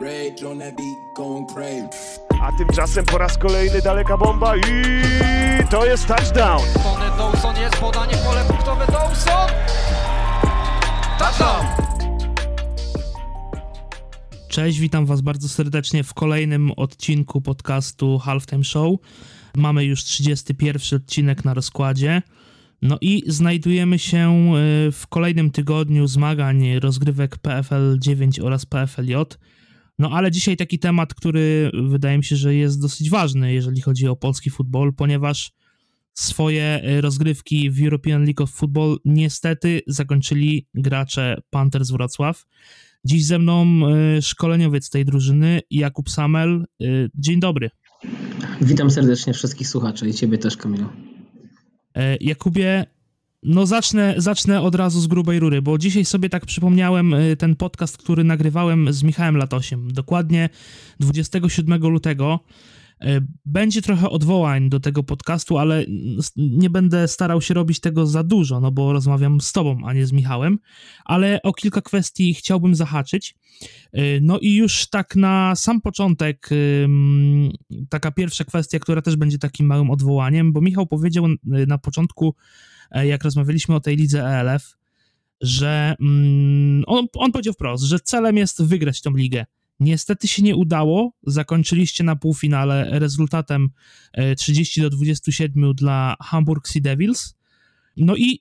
Rage on that beat, going crazy. A tymczasem po raz kolejny daleka bomba i to jest touchdown. Tony Dawson jest podanie pole punktowe Dawson! Touchdown! Cześć, witam Was bardzo serdecznie w kolejnym odcinku podcastu Halftime Show. Mamy już 31 odcinek na rozkładzie. No i znajdujemy się y, w kolejnym tygodniu zmagań rozgrywek PFL 9 oraz PFLJ. No ale dzisiaj taki temat, który wydaje mi się, że jest dosyć ważny, jeżeli chodzi o polski futbol, ponieważ swoje y, rozgrywki w European League of Football niestety zakończyli gracze Panthers Wrocław. Dziś ze mną y, szkoleniowiec tej drużyny, Jakub Samel. Y, Dzień dobry. Witam serdecznie wszystkich słuchaczy i ciebie też, Kamilu. E, Jakubie, no zacznę, zacznę od razu z grubej rury, bo dzisiaj sobie tak przypomniałem y, ten podcast, który nagrywałem z Michałem Latosiem. Dokładnie 27 lutego. E, Będzie trochę odwołań do tego podcastu, ale nie będę starał się robić tego za dużo, no bo rozmawiam z tobą, a nie z Michałem, ale o kilka kwestii chciałbym zahaczyć. E, No i już tak na sam początek, taka pierwsza kwestia, która też będzie takim małym odwołaniem, bo Michał powiedział y, na początku, jak rozmawialiśmy o tej lidze ELF, że mm, on, on powiedział wprost, że celem jest wygrać tą ligę. Niestety się nie udało. Zakończyliście na półfinale rezultatem e, 30 do 27 dla Hamburg Sea Devils. No i,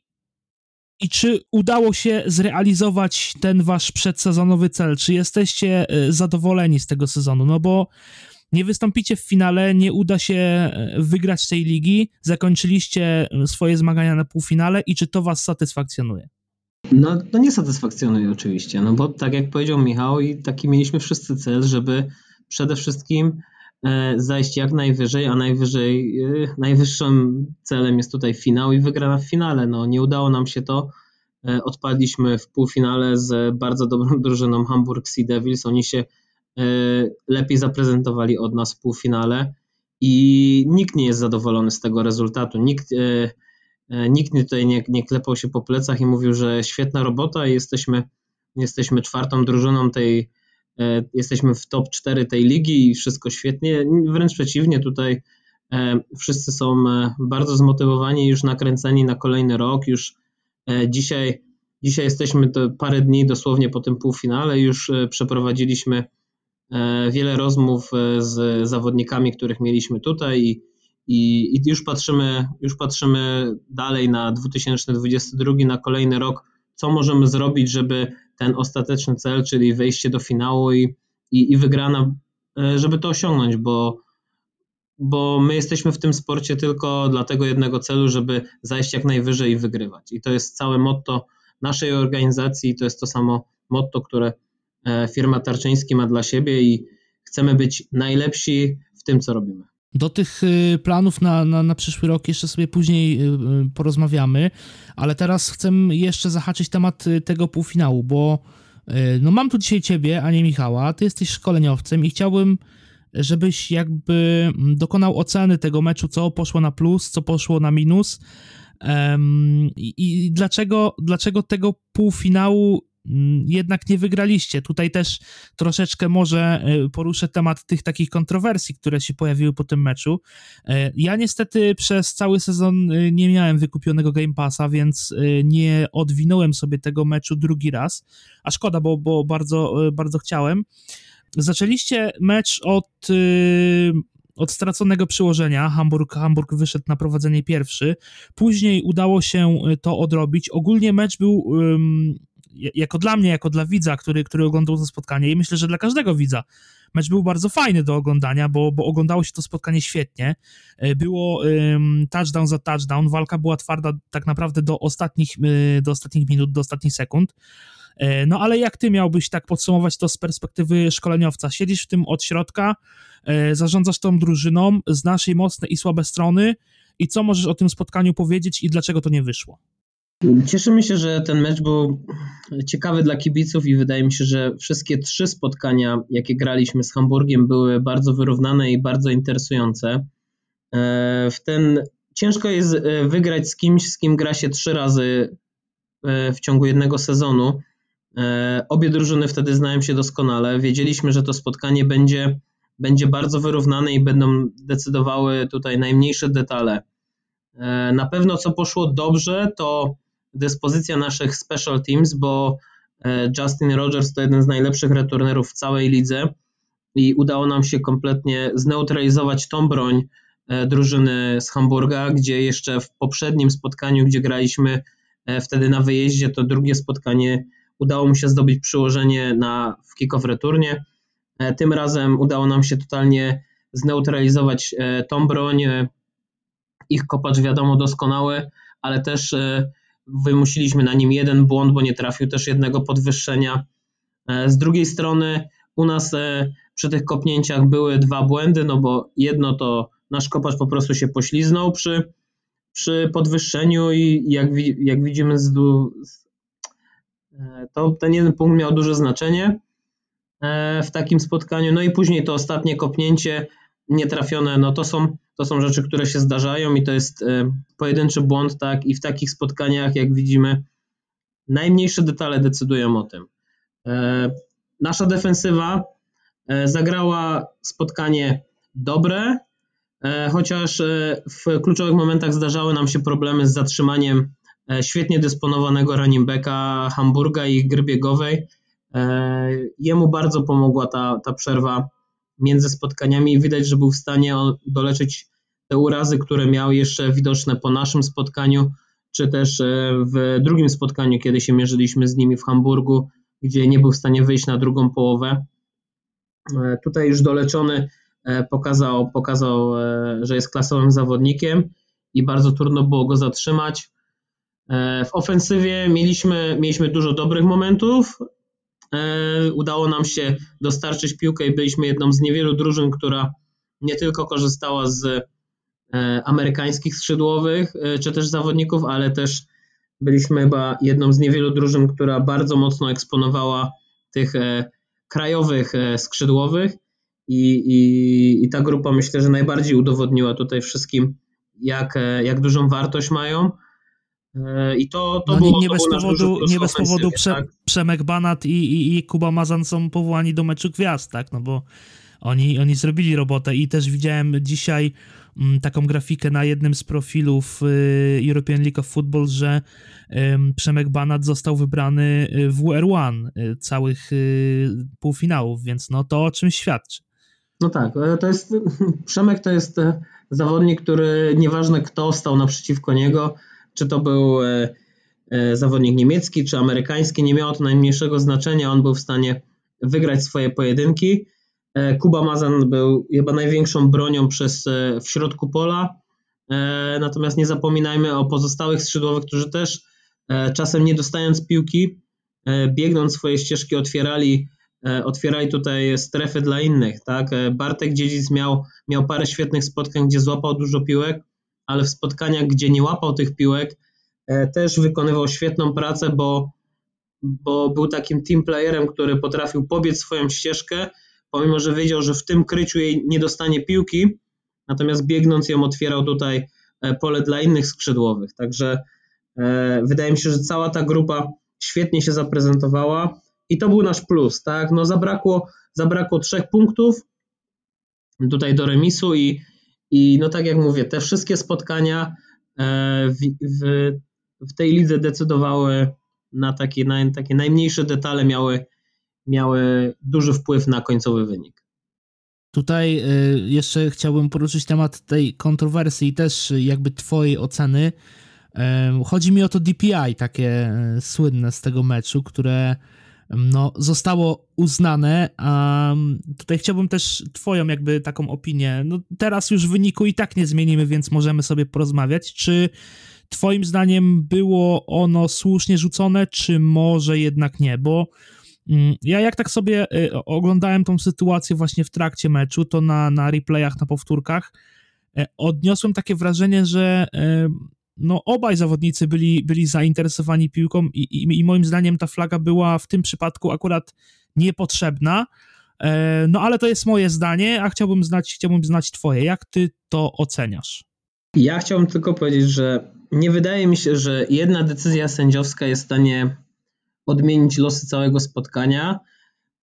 i czy udało się zrealizować ten wasz przedsezonowy cel? Czy jesteście e, zadowoleni z tego sezonu? No bo nie wystąpicie w finale, nie uda się e, wygrać tej ligi, zakończyliście e, swoje zmagania na półfinale i czy to was satysfakcjonuje? No, no nie satysfakcjonuje oczywiście, no bo tak jak powiedział Michał i taki mieliśmy wszyscy cel, żeby przede wszystkim e, zajść jak najwyżej, a najwyżej, najwyższym celem jest tutaj finał i wygrana w finale. No nie udało nam się to, odpadliśmy w półfinale z bardzo dobrą drużyną Hamburg Sea Devils, oni się lepiej zaprezentowali od nas w półfinale i nikt nie jest zadowolony z tego rezultatu, nikt e, E, Nikt tutaj nie, nie klepał się po plecach i mówił, że świetna robota i jesteśmy, jesteśmy czwartą drużyną tej, e, jesteśmy w top 4 tej ligi i wszystko świetnie. Wręcz przeciwnie, tutaj e, wszyscy są e, bardzo zmotywowani, już nakręceni na kolejny rok. Już e, dzisiaj, dzisiaj jesteśmy parę dni dosłownie po tym półfinale, już e, przeprowadziliśmy e, wiele rozmów e, z zawodnikami, których mieliśmy tutaj i i, i już, patrzymy, już patrzymy dalej na 2022, na kolejny rok, co możemy zrobić, żeby ten ostateczny cel, czyli wejście do finału i, i, i wygrana, e, żeby to osiągnąć, bo, bo my jesteśmy w tym sporcie tylko dla tego jednego celu, żeby zajść jak najwyżej i wygrywać. I to jest całe motto naszej organizacji, i to jest to samo motto, które e, firma Tarczyński ma dla siebie i chcemy być najlepsi w tym, co robimy. Do tych y, planów na, na, na przyszły rok jeszcze sobie później y, y, porozmawiamy, ale teraz chcę jeszcze zahaczyć temat tego półfinału, bo no mam tu dzisiaj ciebie, a nie Michała, ty jesteś szkoleniowcem i chciałbym, żebyś jakby mm, dokonał oceny tego meczu, co poszło na plus, co poszło na minus em, i, i dlaczego, dlaczego tego półfinału jednak nie wygraliście. Tutaj też troszeczkę może y, poruszę temat tych takich kontrowersji, które się pojawiły po tym meczu. E, Ja niestety przez cały sezon y, nie miałem wykupionego Game Passa, więc nie odwinąłem sobie tego meczu drugi raz, a szkoda, bo, bo bardzo, bardzo chciałem. Zaczęliście mecz od, od straconego przyłożenia. Hamburg, Hamburg wyszedł na prowadzenie pierwszy. Później udało się to odrobić. Ogólnie mecz był jako dla mnie, jako dla widza, który, który oglądał to spotkanie i myślę, że dla każdego widza, mecz był bardzo fajny do oglądania, bo, bo oglądało się to spotkanie świetnie. E, Było ym, touchdown za touchdown, walka była twarda tak naprawdę do ostatnich, y, do ostatnich minut, do ostatnich sekund. E, No ale jak ty miałbyś tak podsumować to z perspektywy szkoleniowca? Siedzisz w tym od środka, e, zarządzasz tą drużyną, znasz jej mocne i słabe strony i co możesz o tym spotkaniu powiedzieć i dlaczego to nie wyszło? Cieszymy się, że ten mecz był ciekawy dla kibiców i wydaje mi się, że wszystkie trzy spotkania, jakie graliśmy z Hamburgiem, były bardzo wyrównane i bardzo interesujące. E, W ten ciężko jest e, wygrać z kimś, z kim gra się trzy razy e, w ciągu jednego sezonu obie drużyny wtedy znają się doskonale. Wiedzieliśmy, że to spotkanie będzie, będzie bardzo wyrównane i będą decydowały tutaj najmniejsze detale. Na pewno co poszło dobrze, to dyspozycja naszych special teams, bo e, Justin Rogers to jeden z najlepszych returnerów w całej lidze i udało nam się kompletnie zneutralizować tą broń drużyny z Hamburga, gdzie jeszcze w poprzednim spotkaniu, gdzie graliśmy wtedy na wyjeździe, to drugie spotkanie udało mu się zdobyć przyłożenie na, w kick-off returnie. E, tym razem udało nam się totalnie zneutralizować e, tą broń. E, ich kopacz wiadomo doskonały, ale też wymusiliśmy na nim jeden błąd, bo nie trafił też jednego podwyższenia. Z drugiej strony u nas przy tych kopnięciach były dwa błędy, no bo jedno to nasz kopacz po prostu się pośliznął przy, przy podwyższeniu i jak, jak widzimy z, E, to ten jeden punkt miał duże znaczenie e, w takim spotkaniu. No i później to ostatnie kopnięcie nietrafione, no to są, to są rzeczy, które się zdarzają i to jest e, pojedynczy błąd, tak, i w takich spotkaniach, jak widzimy, najmniejsze detale decydują o tym. Nasza defensywa zagrała spotkanie dobre, chociaż w kluczowych momentach zdarzały nam się problemy z zatrzymaniem E, świetnie dysponowanego running backa Hamburga i gry biegowej. E, jemu bardzo pomogła ta, ta przerwa między spotkaniami i widać, że był w stanie doleczyć te urazy, które miał jeszcze widoczne po naszym spotkaniu, czy też e, w drugim spotkaniu, kiedy się mierzyliśmy z nimi w Hamburgu, gdzie nie był w stanie wyjść na drugą połowę. Tutaj już doleczony pokazał, pokazał że jest klasowym zawodnikiem i bardzo trudno było go zatrzymać. E, w ofensywie mieliśmy, mieliśmy dużo dobrych momentów. E, udało nam się dostarczyć piłkę i byliśmy jedną z niewielu drużyn, która nie tylko korzystała z e, amerykańskich skrzydłowych czy też zawodników, ale też byliśmy chyba jedną z niewielu drużyn, która bardzo mocno eksponowała tych krajowych skrzydłowych i, i, i ta grupa myślę, że najbardziej udowodniła tutaj wszystkim, jak, jak dużą wartość mają. E, I to, to no, było, nie, bez powodu, nie bez powodu Prze tak? Przemek Banat i, i, i, Kuba Mazan są powołani do meczu gwiazd, tak? No bo oni, oni zrobili robotę i też widziałem dzisiaj mm, taką grafikę na jednym z profilów y, European League of Football, że Przemek Banat został wybrany y, w WR1 y, całych półfinałów, więc no to o czym świadczy. No tak, e, to jest Przemek to jest e, zawodnik, który nieważne kto stał naprzeciwko niego, czy to był e, e, zawodnik niemiecki, czy amerykański, nie miało to najmniejszego znaczenia, on był w stanie wygrać swoje pojedynki. E, Kuba Mazan był chyba największą bronią przez, w środku pola, natomiast nie zapominajmy o pozostałych skrzydłowych, którzy też czasem nie dostając piłki, biegnąc swoje ścieżki otwierali, otwierali tutaj strefy dla innych. Tak? Bartek Dziedzic miał, miał parę świetnych spotkań, gdzie złapał dużo piłek, ale w spotkaniach, gdzie nie łapał tych piłek, e, też wykonywał świetną pracę, bo, bo był takim team playerem, który potrafił pobiec swoją ścieżkę, pomimo że wiedział, że w tym kryciu jej nie dostanie piłki, natomiast biegnąc ją otwierał tutaj e, pole dla innych skrzydłowych. Także e, wydaje mi się, że cała ta grupa świetnie się zaprezentowała i to był nasz plus, tak? No zabrakło, zabrakło trzech punktów tutaj do remisu i i no tak jak mówię, te wszystkie spotkania e, w, w, w tej lidze decydowały na takie, na takie najmniejsze detale, miały, miały duży wpływ na końcowy wynik. Tutaj e, jeszcze chciałbym poruszyć temat tej kontrowersji i też jakby twojej oceny. E, chodzi mi o to DPI, takie słynne z tego meczu, które no, zostało uznane. A tutaj chciałbym też Twoją jakby taką opinię. No, teraz już wyniku i tak nie zmienimy, więc możemy sobie porozmawiać. Czy Twoim zdaniem było ono słusznie rzucone, czy może jednak nie? Bo mm, ja jak tak sobie y, oglądałem tą sytuację właśnie w trakcie meczu, to na, na replayach, na powtórkach, y, odniosłem takie wrażenie, że no obaj zawodnicy byli, byli zainteresowani piłką i, i, i, moim zdaniem ta flaga była w tym przypadku akurat niepotrzebna. E, no ale to jest moje zdanie, a chciałbym znać, chciałbym znać twoje. Jak ty to oceniasz? Ja chciałbym tylko powiedzieć, że nie wydaje mi się, że jedna decyzja sędziowska jest w stanie odmienić losy całego spotkania.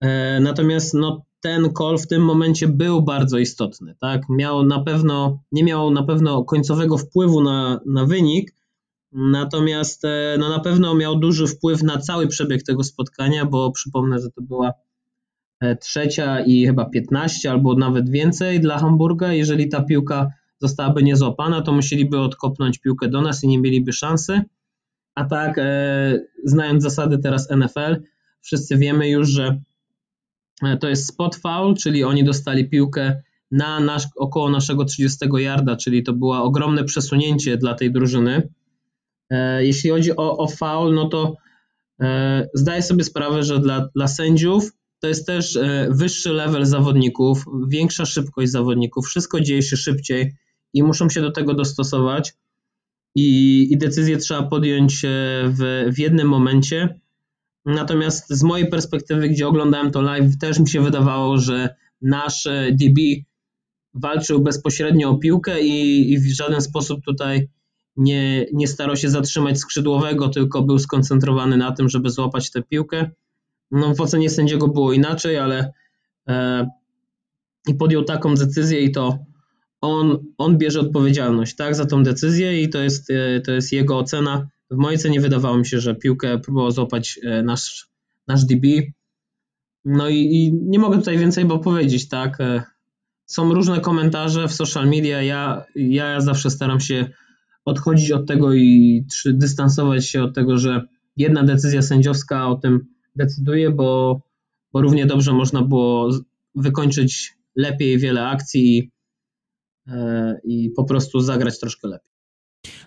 E, natomiast no, ten call w tym momencie był bardzo istotny. Tak? Miał na pewno, nie miał na pewno końcowego wpływu na, na wynik, natomiast e, no, na pewno miał duży wpływ na cały przebieg tego spotkania, bo przypomnę, że to była e, trzecia i chyba 15 albo nawet więcej dla Hamburga. Jeżeli ta piłka zostałaby niezłapana, to musieliby odkopnąć piłkę do nas i nie mieliby szansy. A tak, e, znając zasady teraz NFL, wszyscy wiemy już, że to jest spot foul, czyli oni dostali piłkę na nasz, około naszego 30 yarda, czyli to było ogromne przesunięcie dla tej drużyny. E, jeśli chodzi o, o foul, no to e, zdaję sobie sprawę, że dla, dla sędziów to jest też e, wyższy level zawodników, większa szybkość zawodników, wszystko dzieje się szybciej i muszą się do tego dostosować i, i decyzję trzeba podjąć e, w, w jednym momencie. Natomiast z mojej perspektywy, gdzie oglądałem to live, też mi się wydawało, że nasz e, DB walczył bezpośrednio o piłkę i, i w żaden sposób tutaj nie, nie starał się zatrzymać skrzydłowego, tylko był skoncentrowany na tym, żeby złapać tę piłkę. No, w ocenie sędziego było inaczej, ale e, i podjął taką decyzję i to on, on bierze odpowiedzialność tak, za tą decyzję i to jest, e, to jest jego ocena. W mojej cenie wydawało mi się, że piłkę próbował złapać e, nasz, nasz DB. No i, i nie mogę tutaj więcej bo powiedzieć, tak. E, są różne komentarze w social media. Ja, ja zawsze staram się odchodzić od tego i czy dystansować się od tego, że jedna decyzja sędziowska o tym decyduje, bo, bo równie dobrze można było wykończyć lepiej wiele akcji E, i po prostu zagrać troszkę lepiej.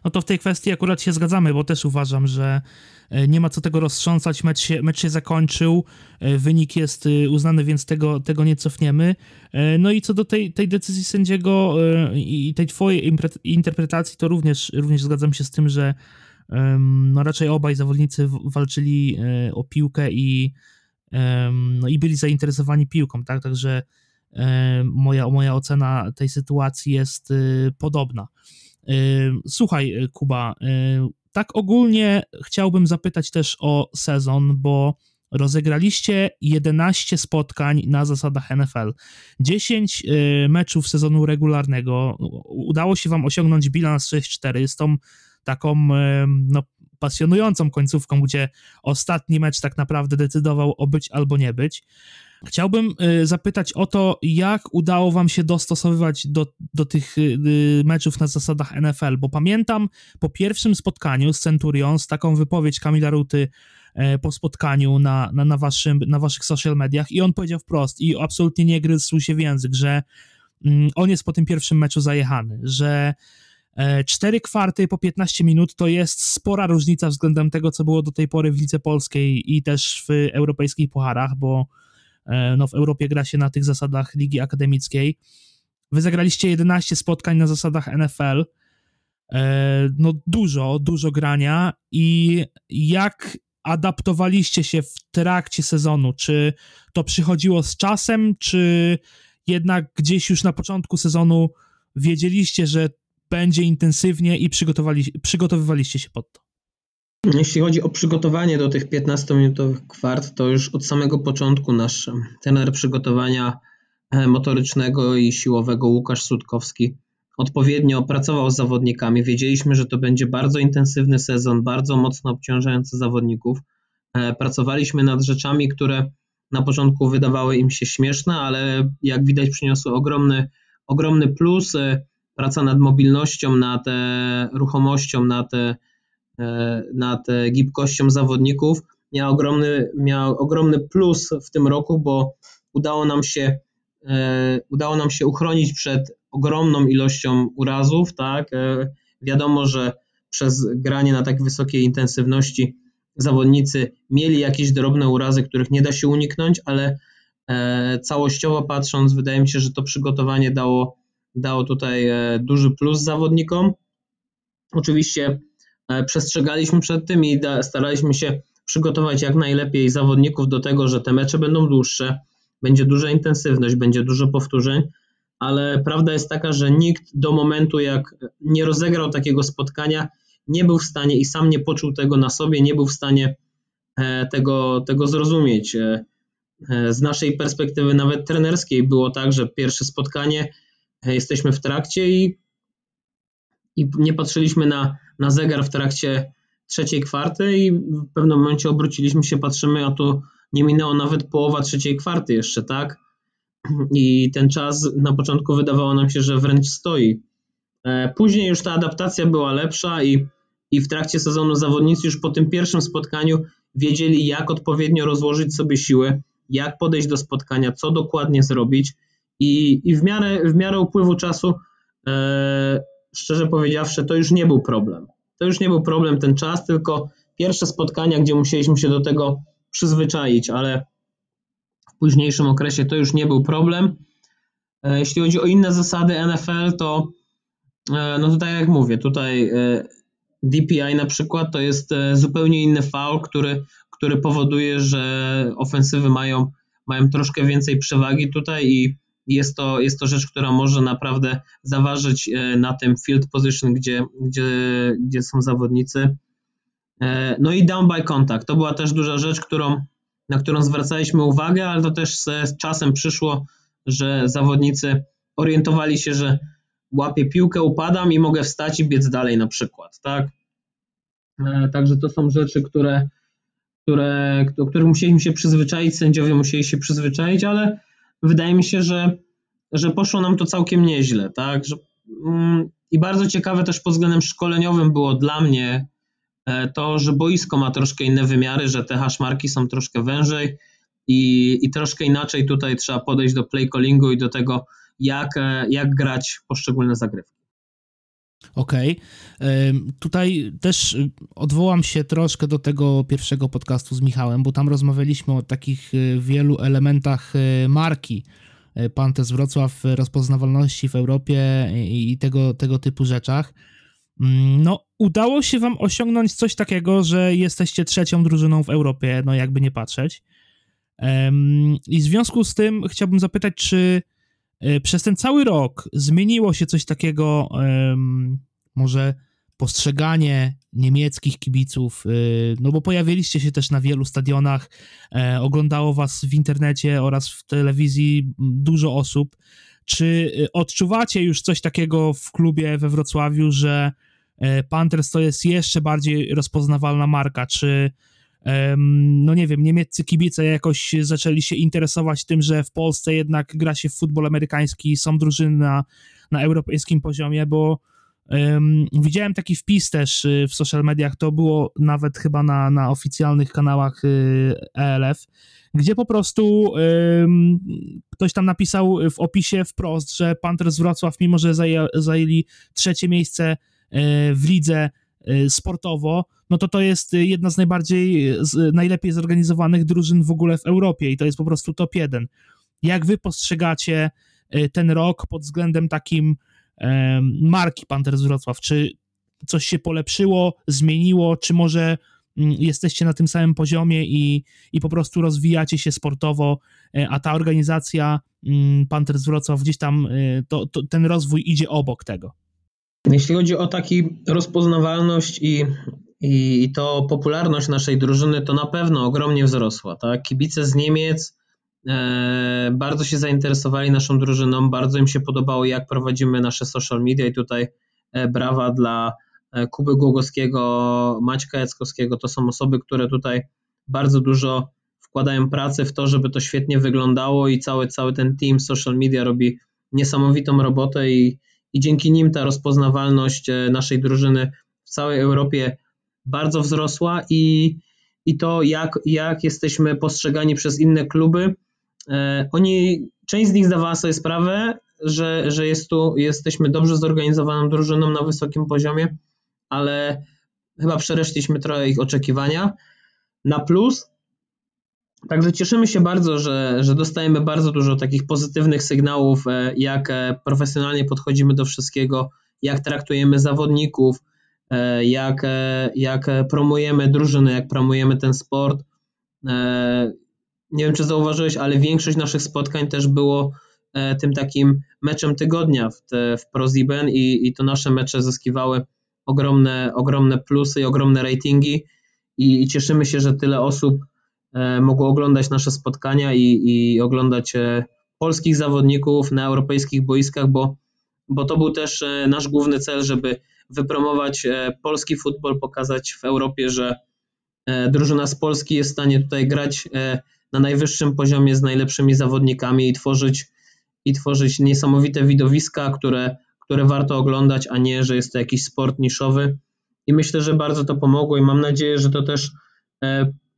No to w tej kwestii akurat się zgadzamy, bo też uważam, że e, nie ma co tego roztrząsać, mecz się, mecz się zakończył, e, wynik jest uznany, więc tego, tego nie cofniemy. No i co do tej, tej decyzji sędziego i tej twojej interpretacji, to również, również zgadzam się z tym, że no raczej obaj zawodnicy walczyli o piłkę i, no i byli zainteresowani piłką, tak, także moja, moja ocena tej sytuacji jest podobna. Słuchaj, y, Kuba, y, tak ogólnie chciałbym zapytać też o sezon, bo rozegraliście 11 spotkań na zasadach NFL, 10 meczów sezonu regularnego. Udało się wam osiągnąć bilans 6-4 z tą taką no, pasjonującą końcówką, gdzie ostatni mecz tak naprawdę decydował o być albo nie być. Chciałbym y, zapytać o to, jak udało wam się dostosowywać do, do tych y, y, meczów na zasadach NFL, bo pamiętam po pierwszym spotkaniu z Centurions taką wypowiedź Kamila Ruty e, po spotkaniu na, na, na, waszym, na waszych social mediach i on powiedział wprost i absolutnie nie gryzł się w język, że mm, on jest po tym pierwszym meczu zajechany, że e, cztery kwarty po 15 minut to jest spora różnica względem tego, co było do tej pory w Lidze Polskiej i też w europejskich pucharach, bo E, no w Europie gra się na tych zasadach ligi akademickiej. Wy zagraliście 11 spotkań na zasadach NFL. E, no dużo, dużo grania i jak adaptowaliście się w trakcie sezonu? Czy to przychodziło z czasem, czy jednak gdzieś już na początku sezonu wiedzieliście, że będzie intensywnie i przygotowywaliście się pod to? Jeśli chodzi o przygotowanie do tych 15-minutowych kwart, to już od samego początku nasz trener przygotowania e, motorycznego i siłowego Łukasz Sutkowski odpowiednio pracował z zawodnikami. Wiedzieliśmy, że to będzie bardzo intensywny sezon, bardzo mocno obciążający zawodników. E, pracowaliśmy nad rzeczami, które na początku wydawały im się śmieszne, ale jak widać przyniosły ogromny, ogromny plus. E, praca nad mobilnością, nad ruchomością, nad nad gibkością zawodników miał ogromny, miał ogromny plus w tym roku, bo udało nam się e, udało nam się uchronić przed ogromną ilością urazów, tak? E, wiadomo, że przez granie na tak wysokiej intensywności zawodnicy mieli jakieś drobne urazy, których nie da się uniknąć, ale całościowo patrząc, wydaje mi się, że to przygotowanie dało, dało tutaj duży plus zawodnikom. Oczywiście E, przestrzegaliśmy przed tym i staraliśmy się przygotować jak najlepiej zawodników do tego, że te mecze będą dłuższe, będzie duża intensywność, będzie dużo powtórzeń, ale prawda jest taka, że nikt do momentu, jak nie rozegrał takiego spotkania, nie był w stanie i sam nie poczuł tego na sobie, nie był w stanie tego, tego zrozumieć. Z naszej perspektywy, nawet trenerskiej, było tak, że pierwsze spotkanie jesteśmy w trakcie i, i nie patrzyliśmy na, na zegar w trakcie trzeciej kwarty i w pewnym momencie obróciliśmy się, patrzymy, a tu nie minęło nawet połowa trzeciej kwarty jeszcze, tak? I ten czas na początku wydawało nam się, że wręcz stoi. E, później już ta adaptacja była lepsza i, i w trakcie sezonu zawodnicy już po tym pierwszym spotkaniu wiedzieli, jak odpowiednio rozłożyć sobie siły, jak podejść do spotkania, co dokładnie zrobić. I, i w, miarę, w miarę upływu czasu, e, szczerze powiedziawszy, to już nie był problem. To już nie był problem ten czas, tylko pierwsze spotkania, gdzie musieliśmy się do tego przyzwyczaić, ale w późniejszym okresie to już nie był problem. E, jeśli chodzi o inne zasady NFL, to e, no to tak jak mówię, tutaj e, DPI na przykład to jest zupełnie inny faul, który, który powoduje, że ofensywy mają, mają troszkę więcej przewagi tutaj i jest to, jest to rzecz, która może naprawdę zaważyć na tym field position, gdzie, gdzie, gdzie są zawodnicy. No i down by contact. To była też duża rzecz, którą, na którą zwracaliśmy uwagę, ale to też z czasem przyszło, że zawodnicy orientowali się, że łapię piłkę, upadam i mogę wstać i biec dalej na przykład, tak? E, także to są rzeczy, które, które, do których musieliśmy się przyzwyczaić, sędziowie musieli się przyzwyczaić, ale wydaje mi się, że, że poszło nam to całkiem nieźle, tak? Że, mm, I bardzo ciekawe też pod względem szkoleniowym było dla mnie e, to, że boisko ma troszkę inne wymiary, że te haszmarki są troszkę wężej, i, i troszkę inaczej tutaj trzeba podejść do play callingu i do tego, jak, jak grać poszczególne zagrywki. Okej. Okay. Tutaj też odwołam się troszkę do tego pierwszego podcastu z Michałem, bo tam rozmawialiśmy o takich y, wielu elementach y, marki y, Pantes Wrocław, rozpoznawalności w Europie i tego, tego typu rzeczach. Mm, no, udało się wam osiągnąć coś takiego, że jesteście trzecią drużyną w Europie, no jakby nie patrzeć. I w związku z tym chciałbym zapytać, czy przez ten cały rok zmieniło się coś takiego, może postrzeganie niemieckich kibiców, e, no bo pojawiliście się też na wielu stadionach, e, oglądało was w internecie oraz w telewizji dużo osób. Czy odczuwacie już coś takiego w klubie we Wrocławiu, że Panthers to jest jeszcze bardziej rozpoznawalna marka? Czy no nie wiem, niemieccy kibice jakoś zaczęli się interesować tym, że w Polsce jednak gra się w futbol amerykański, są drużyny na, na europejskim poziomie, bo um, widziałem taki wpis też y, w social mediach, to było nawet chyba na, na oficjalnych kanałach y, ELF, gdzie po prostu um, ktoś tam napisał w opisie wprost, że Panthers Wrocław, mimo że zajęli trzecie miejsce e, w lidze sportowo, no to to jest y, jedna z najbardziej, z, najlepiej zorganizowanych drużyn w ogóle w Europie i to jest po prostu top jeden. Jak wy postrzegacie y, ten rok pod względem takim marki Panthers Wrocław? Czy coś się polepszyło, zmieniło, czy może mm, jesteście na tym samym poziomie i, i po prostu rozwijacie się sportowo, y, a ta organizacja mm, Panthers Wrocław gdzieś tam, to, to, ten rozwój idzie obok tego? Jeśli chodzi o taki rozpoznawalność i i to popularność naszej drużyny to na pewno ogromnie wzrosła. Tak? Kibice z Niemiec e, bardzo się zainteresowali naszą drużyną, bardzo im się podobało, jak prowadzimy nasze social media i tutaj e, brawa dla e, Kuby Głogowskiego, Maćka Jackowskiego. To są osoby, które tutaj bardzo dużo wkładają pracy w to, żeby to świetnie wyglądało i cały, cały ten team social media robi niesamowitą robotę i, i dzięki nim ta rozpoznawalność e, naszej drużyny w całej Europie bardzo wzrosła i, i to, jak, jak jesteśmy postrzegani przez inne kluby. E, oni, część z nich zdawała sobie sprawę, że, że jest tu, jesteśmy dobrze zorganizowaną drużyną na wysokim poziomie, ale chyba przereszliśmy trochę ich oczekiwania na plus. Także cieszymy się bardzo, że, że dostajemy bardzo dużo takich pozytywnych sygnałów, e, jak e, profesjonalnie podchodzimy do wszystkiego, jak traktujemy zawodników, E, jak, jak promujemy drużynę, jak promujemy ten sport. Nie wiem, czy zauważyłeś, ale większość naszych spotkań też było tym takim meczem tygodnia w, w ProZiben i, i to nasze mecze zyskiwały ogromne, ogromne plusy i ogromne ratingi i, i cieszymy się, że tyle osób mogło oglądać nasze spotkania i, i oglądać e, polskich zawodników na europejskich boiskach, bo, bo to był też e, nasz główny cel, żeby wypromować e, polski futbol, pokazać w Europie, że e, drużyna z Polski jest w stanie tutaj grać na najwyższym poziomie z najlepszymi zawodnikami i tworzyć, i tworzyć niesamowite widowiska, które, które warto oglądać, a nie, że jest to jakiś sport niszowy. I myślę, że bardzo to pomogło i mam nadzieję, że to też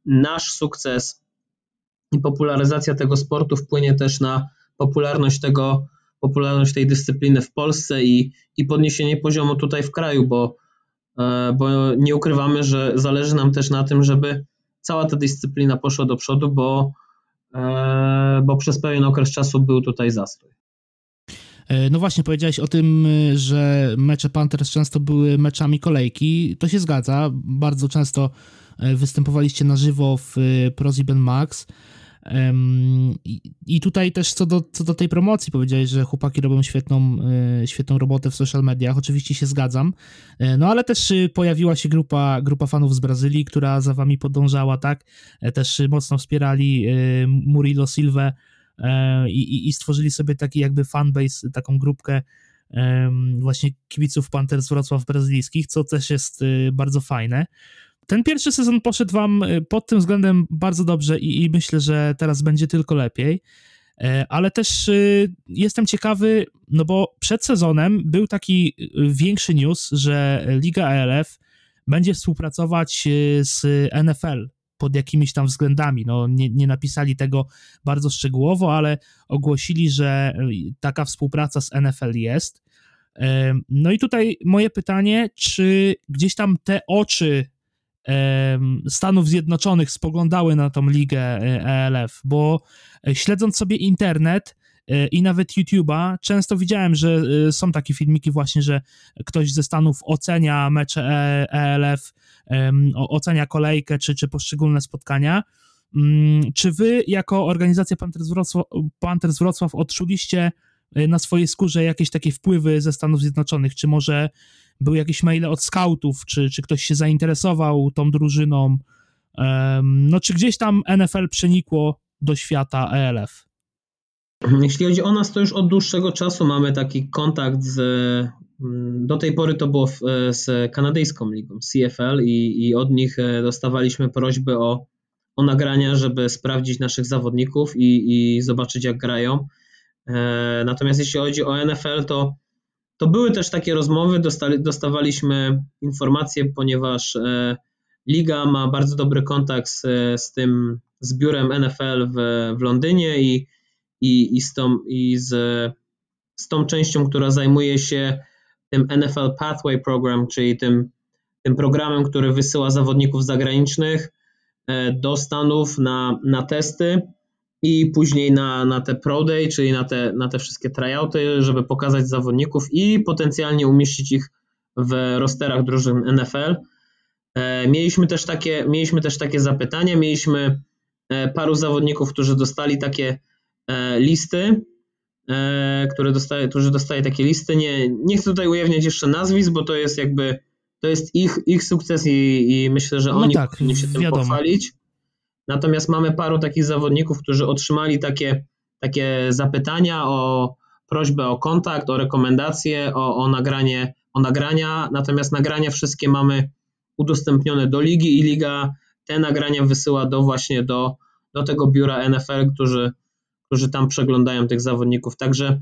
nasz sukces i popularyzacja tego sportu wpłynie też na popularność tego, popularność tej dyscypliny w Polsce i, i podniesienie poziomu tutaj w kraju, bo, e, bo nie ukrywamy, że zależy nam też na tym, żeby cała ta dyscyplina poszła do przodu, bo, e, bo przez pewien okres czasu był tutaj zastój. E, no właśnie, powiedziałeś o tym, że mecze Panthers często były meczami kolejki. To się zgadza. Bardzo często występowaliście na żywo w ProSieben Max. I tutaj też co do, co do tej promocji powiedziałeś, że chłopaki robią świetną, e, świetną robotę w social mediach. Oczywiście się zgadzam. E, no ale też pojawiła się grupa, grupa fanów z Brazylii, która za wami podążała, tak? E, też mocno wspierali Murilo Silva i, i stworzyli sobie taki jakby fanbase, taką grupkę właśnie kibiców Panthers Wrocław brazylijskich, co też jest bardzo fajne. Ten pierwszy sezon poszedł wam y, pod tym względem bardzo dobrze i, i myślę, że teraz będzie tylko lepiej. E, ale też y, jestem ciekawy, no bo przed sezonem był taki y, większy news, że Liga ELF będzie współpracować z NFL pod jakimiś tam względami. No, nie, nie napisali tego bardzo szczegółowo, ale ogłosili, że taka współpraca z NFL jest. E, no i tutaj moje pytanie, czy gdzieś tam te oczy Stanów Zjednoczonych spoglądały na tą ligę ELF, bo e, śledząc sobie internet e, i nawet YouTube'a, często widziałem, że e, są takie filmiki właśnie, że ktoś ze Stanów ocenia mecze ELF, ocenia kolejkę czy, czy poszczególne spotkania. Mm, czy wy jako organizacja Panthers Wrocław, Panthers Wrocław odczuliście na swojej skórze jakieś takie wpływy ze Stanów Zjednoczonych? Czy może były jakieś maile od scoutów, czy, czy ktoś się zainteresował tą drużyną, no czy gdzieś tam NFL przenikło do świata ELF? Jeśli chodzi o nas, to już od dłuższego czasu mamy taki kontakt z. Mm, do tej pory to było w, z kanadyjską ligą, CFL, i, i od nich e, dostawaliśmy prośby o, o nagrania, żeby sprawdzić naszych zawodników i, i zobaczyć, jak grają. E, natomiast jeśli chodzi o NFL, to to były też takie rozmowy, dostali, dostawaliśmy informacje, ponieważ e, liga ma bardzo dobry kontakt z, z tym, z biurem NFL w, w Londynie i, i, i, z, tą, i z, z tą częścią, która zajmuje się tym NFL Pathway Program, czyli tym, tym programem, który wysyła zawodników zagranicznych e, do Stanów na, na testy i później na, na te Pro Day, czyli na te, na te wszystkie tryouty, żeby pokazać zawodników i potencjalnie umieścić ich w rosterach drużyn NFL. E, mieliśmy też takie, mieliśmy też takie zapytania, mieliśmy e, paru zawodników, którzy dostali takie e, listy, które dostaje, którzy dostali takie listy. Nie, nie chcę tutaj ujawniać jeszcze nazwisk, bo to jest jakby to jest ich, ich sukces i, i myślę, że no oni tak, powinni się tym pochwalić. Natomiast mamy paru takich zawodników, którzy otrzymali takie, takie zapytania o prośbę o kontakt, o rekomendacje, o, o, nagranie, o nagrania. Natomiast nagrania wszystkie mamy udostępnione do ligi i liga te nagrania wysyła do właśnie do, do tego biura NFL, którzy, którzy tam przeglądają tych zawodników. Także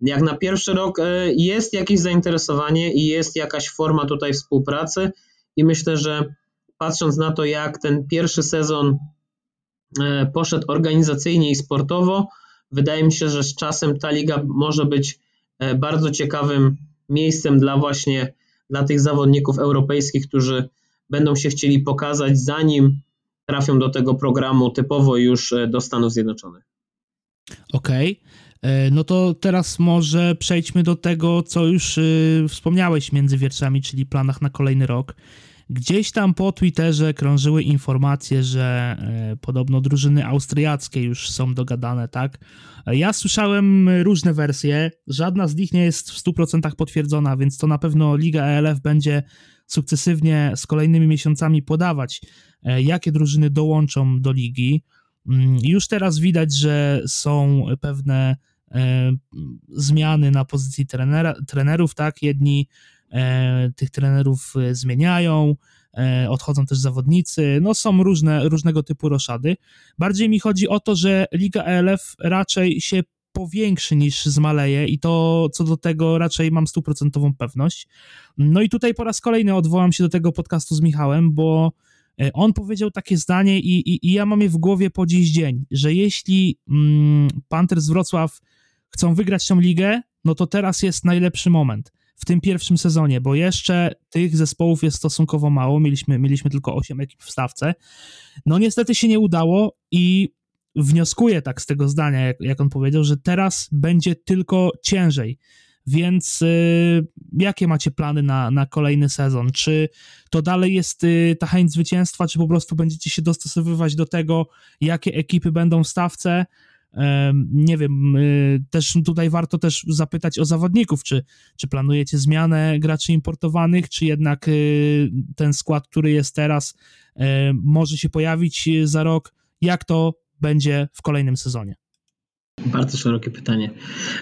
jak na pierwszy rok e, jest jakieś zainteresowanie i jest jakaś forma tutaj współpracy i myślę, że patrząc na to, jak ten pierwszy sezon poszedł organizacyjnie i sportowo. Wydaje mi się, że z czasem ta liga może być e, bardzo ciekawym miejscem dla właśnie dla tych zawodników europejskich, którzy będą się chcieli pokazać, zanim trafią do tego programu typowo już e, do Stanów Zjednoczonych. Okej. Okay. No to teraz może przejdźmy do tego, co już wspomniałeś między wierszami, czyli planach na kolejny rok. Gdzieś tam po Twitterze krążyły informacje, że e, podobno drużyny austriackie już są dogadane, tak? Ja słyszałem różne wersje, żadna z nich nie jest w 100% potwierdzona, więc to na pewno Liga ELF będzie sukcesywnie z kolejnymi miesiącami podawać, e, jakie drużyny dołączą do ligi. Mm, już teraz widać, że są pewne e, zmiany na pozycji trenera, trenerów, tak? Jedni tych trenerów zmieniają, odchodzą też zawodnicy, no są różne, różnego typu roszady. Bardziej mi chodzi o to, że Liga ELF raczej się powiększy niż zmaleje i to co do tego raczej mam stuprocentową pewność. No i tutaj po raz kolejny odwołam się do tego podcastu z Michałem, bo e, on powiedział takie zdanie i, i, i ja mam je w głowie po dziś dzień, że jeśli mm, Panthers Wrocław chcą wygrać tą ligę, no to teraz jest najlepszy moment w tym pierwszym sezonie, bo jeszcze tych zespołów jest stosunkowo mało, mieliśmy, mieliśmy tylko 8 ekip w stawce. No niestety się nie udało i wnioskuję tak z tego zdania, jak, jak on powiedział, że teraz będzie tylko ciężej. Więc y, jakie macie plany na, na kolejny sezon? Czy to dalej jest y, ta chęć zwycięstwa, czy po prostu będziecie się dostosowywać do tego, jakie ekipy będą w stawce? Nie wiem, y, też tutaj warto też zapytać o zawodników, czy, czy planujecie zmianę graczy importowanych, czy jednak y, ten skład, który jest teraz, y, może się pojawić za rok? Jak to będzie w kolejnym sezonie? Bardzo szerokie pytanie.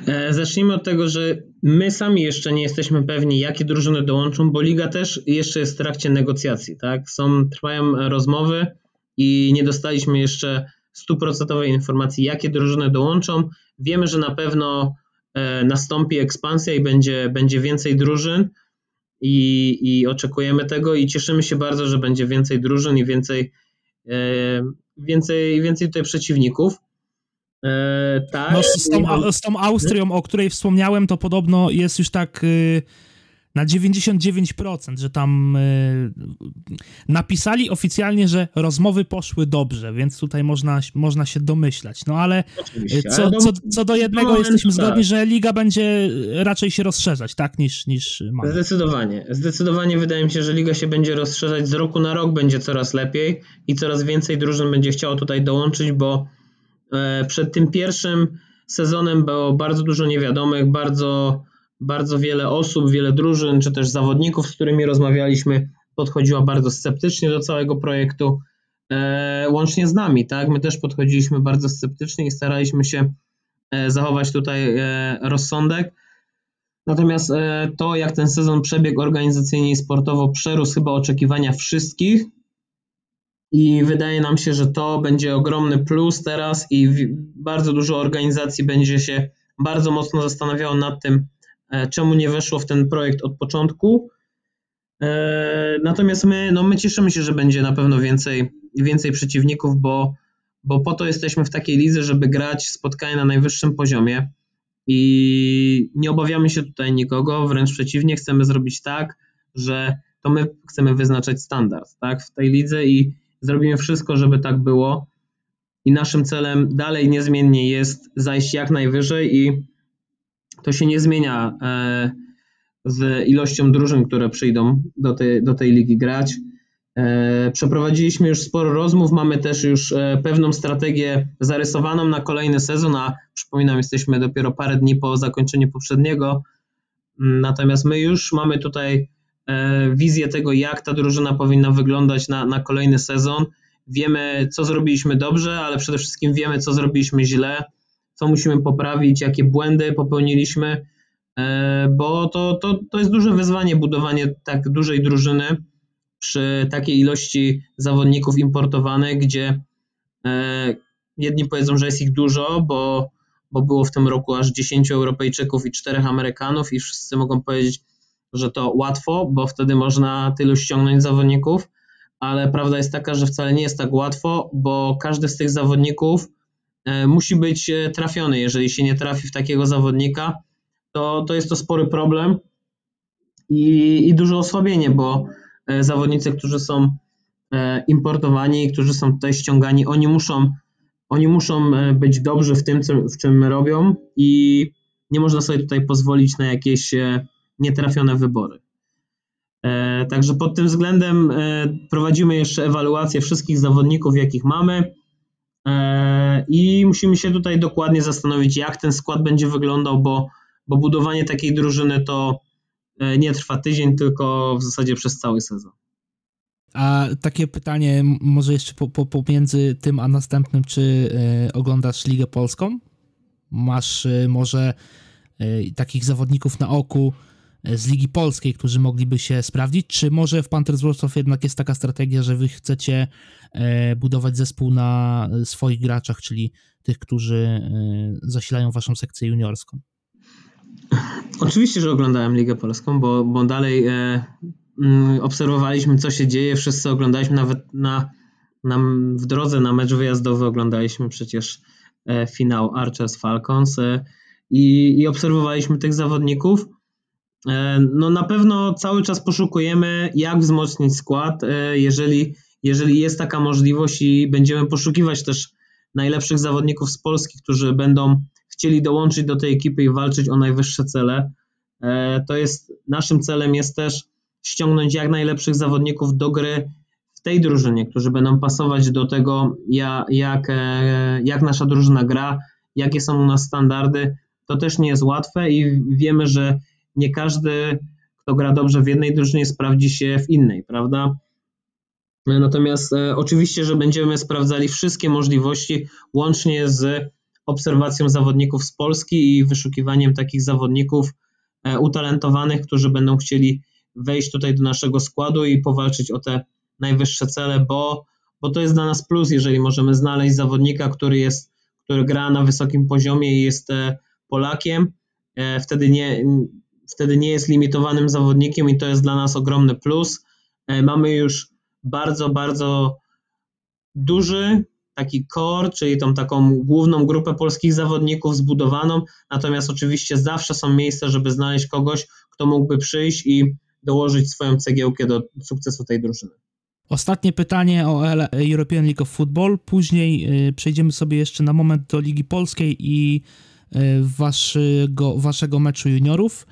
E, zacznijmy od tego, że my sami jeszcze nie jesteśmy pewni, jakie drużyny dołączą, bo liga też jeszcze jest w trakcie negocjacji. Tak? Są, trwają rozmowy i nie dostaliśmy jeszcze stuprocentowej informacji, jakie drużyny dołączą. Wiemy, że na pewno e, nastąpi ekspansja i będzie, będzie więcej drużyn i, i oczekujemy tego i cieszymy się bardzo, że będzie więcej drużyn i więcej e, więcej, więcej tutaj przeciwników. E, tak. No z, tą, z tą Austrią, o której wspomniałem, to podobno jest już tak y, na 99%, że tam y, napisali oficjalnie, że rozmowy poszły dobrze, więc tutaj można, można się domyślać. No ale y, co, co, co do jednego no, jesteśmy tak. zgodni, że liga będzie raczej się rozszerzać, tak, niż, niż mamy. Zdecydowanie. Zdecydowanie wydaje mi się, że liga się będzie rozszerzać z roku na rok, będzie coraz lepiej i coraz więcej drużyn będzie chciało tutaj dołączyć, bo e, przed tym pierwszym sezonem było bardzo dużo niewiadomych, bardzo bardzo wiele osób, wiele drużyn, czy też zawodników, z którymi rozmawialiśmy, podchodziła bardzo sceptycznie do całego projektu, e, łącznie z nami, tak? My też podchodziliśmy bardzo sceptycznie i staraliśmy się e, zachować tutaj e, rozsądek. Natomiast to, jak ten sezon przebiegł organizacyjnie i sportowo, przerósł chyba oczekiwania wszystkich. I wydaje nam się, że to będzie ogromny plus teraz, i bardzo dużo organizacji będzie się bardzo mocno zastanawiało nad tym, czemu nie weszło w ten projekt od początku. E, natomiast my, no my cieszymy się, że będzie na pewno więcej, więcej przeciwników, bo, bo po to jesteśmy w takiej lidze, żeby grać spotkania na najwyższym poziomie i nie obawiamy się tutaj nikogo, wręcz przeciwnie, chcemy zrobić tak, że to my chcemy wyznaczać standard tak, w tej lidze i zrobimy wszystko, żeby tak było. I naszym celem dalej niezmiennie jest zajść jak najwyżej i to się nie zmienia e, z ilością drużyn, które przyjdą do tej, do tej ligi grać. E, przeprowadziliśmy już sporo rozmów, mamy też już e, pewną strategię zarysowaną na kolejny sezon, a przypominam, jesteśmy dopiero parę dni po zakończeniu poprzedniego. Natomiast my już mamy tutaj wizję tego, jak ta drużyna powinna wyglądać na, na kolejny sezon. Wiemy, co zrobiliśmy dobrze, ale przede wszystkim wiemy, co zrobiliśmy źle co musimy poprawić, jakie błędy popełniliśmy, e, bo to, to, to jest duże wyzwanie budowanie tak dużej drużyny przy takiej ilości zawodników importowanych, gdzie e, jedni powiedzą, że jest ich dużo, bo, bo było w tym roku aż 10 Europejczyków i 4 Amerykanów i wszyscy mogą powiedzieć, że to łatwo, bo wtedy można tylu ściągnąć zawodników, ale prawda jest taka, że wcale nie jest tak łatwo, bo każdy z tych zawodników musi być e, trafiony. Jeżeli się nie trafi w takiego zawodnika, to, to jest to spory problem i, i duże osłabienie, bo e, zawodnicy, którzy są importowani, którzy są tutaj ściągani, oni muszą, oni muszą być dobrzy w tym, w czym robią i nie można sobie tutaj pozwolić na jakieś nietrafione wybory. Także pod tym względem prowadzimy jeszcze ewaluację wszystkich zawodników, jakich mamy E, I musimy się tutaj dokładnie zastanowić, jak ten skład będzie wyglądał, bo, bo budowanie takiej drużyny to nie trwa tydzień, tylko w zasadzie przez cały sezon. A takie pytanie, może jeszcze po, po, pomiędzy tym a następnym, czy y, oglądasz Ligę Polską? Masz może takich zawodników na oku z Ligi Polskiej, którzy mogliby się sprawdzić, czy może w Panthers Wrocław jednak jest taka strategia, że wy chcecie budować zespół na swoich graczach, czyli tych, którzy zasilają waszą sekcję juniorską? Oczywiście, że oglądałem Ligę Polską, bo, bo dalej Mm, obserwowaliśmy, co się dzieje, wszyscy oglądaliśmy nawet na, na, w drodze na mecz wyjazdowy oglądaliśmy przecież e, finał Archers Falcons e, i, i obserwowaliśmy tych zawodników. E, no na pewno cały czas poszukujemy, jak wzmocnić skład, jeżeli, jeżeli jest taka możliwość i będziemy poszukiwać też najlepszych zawodników z Polski, którzy będą chcieli dołączyć do tej ekipy i walczyć o najwyższe cele. To jest naszym celem jest też ściągnąć jak najlepszych zawodników do gry w tej drużynie, którzy będą pasować do tego, jak, e, jak nasza drużyna gra, jakie są u nas standardy. To też nie jest łatwe i wiemy, że nie każdy, kto gra dobrze w jednej drużynie, sprawdzi się w innej, prawda? Natomiast e, oczywiście, że będziemy sprawdzali wszystkie możliwości, łącznie z obserwacją zawodników z Polski i wyszukiwaniem takich zawodników e, utalentowanych, którzy będą chcieli wejść tutaj do naszego składu i powalczyć o te najwyższe cele, bo, bo to jest dla nas plus, jeżeli możemy znaleźć zawodnika, który jest, który gra na wysokim poziomie i jest e, Polakiem, e, wtedy nie, wtedy nie jest limitowanym zawodnikiem i to jest dla nas ogromny plus. E, mamy już bardzo, bardzo duży taki core, czyli tą taką główną grupę polskich zawodników zbudowaną, natomiast oczywiście zawsze są miejsca, żeby znaleźć kogoś, kto mógłby przyjść i dołożyć swoją cegiełkę do sukcesu tej drużyny. Ostatnie pytanie o European League of Football. Później y, przejdziemy sobie jeszcze na moment do Ligi Polskiej i y, waszego, waszego meczu juniorów.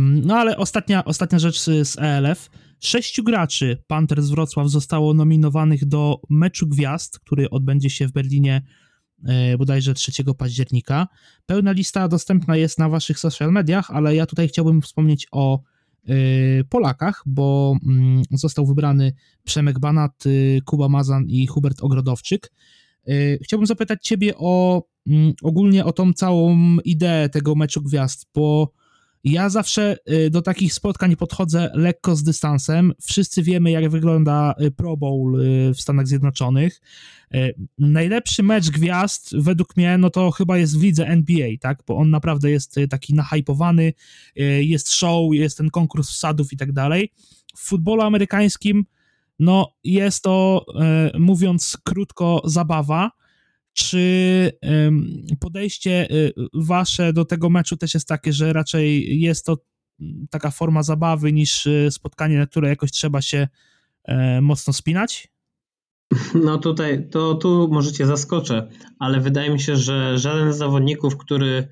No ale ostatnia, ostatnia rzecz z ELF. Sześciu graczy Panthers Wrocław zostało nominowanych do meczu gwiazd, który odbędzie się w Berlinie y, bodajże 3 października. Pełna lista dostępna jest na waszych social mediach, ale ja tutaj chciałbym wspomnieć o Y, Polakach, bo mm, został wybrany Przemek Banat, y, Kuba Mazan i Hubert Ogrodowczyk. Y, chciałbym zapytać Ciebie o mm, ogólnie o tą całą ideę tego meczu gwiazd, bo ja zawsze do takich spotkań podchodzę lekko z dystansem. Wszyscy wiemy, jak wygląda Pro Bowl w Stanach Zjednoczonych. Najlepszy mecz gwiazd według mnie, no to chyba jest w lidze NBA, tak? Bo on naprawdę jest taki nahypowany, jest show, jest ten konkurs wsadów i tak dalej. W futbolu amerykańskim, no jest to, mówiąc krótko, zabawa. Czy podejście wasze do tego meczu też jest takie, że raczej jest to taka forma zabawy niż spotkanie, na które jakoś trzeba się mocno spinać? No tutaj, to tu możecie zaskoczę, ale wydaje mi się, że żaden z zawodników, który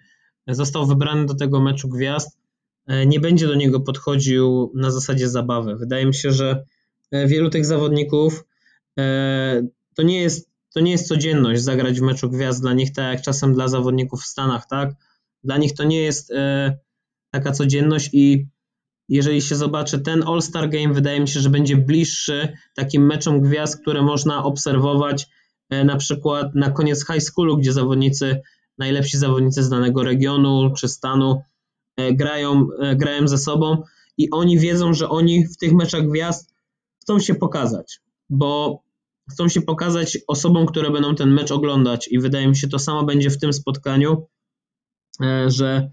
został wybrany do tego meczu gwiazd, e, nie będzie do niego podchodził na zasadzie zabawy. Wydaje mi się, że e, wielu tych zawodników e, to nie jest, to nie jest codzienność zagrać w meczu gwiazd dla nich, tak jak czasem dla zawodników w Stanach, tak? Dla nich to nie jest taka codzienność i jeżeli się zobaczy ten All-Star Game, wydaje mi się, że będzie bliższy takim meczom gwiazd, które można obserwować e, na przykład na koniec high schoolu, gdzie zawodnicy, najlepsi zawodnicy z danego regionu czy stanu e, grają, e, grają ze sobą i oni wiedzą, że oni w tych meczach gwiazd chcą się pokazać, bo chcą się pokazać osobom, które będą ten mecz oglądać i wydaje mi się to samo będzie w tym spotkaniu, że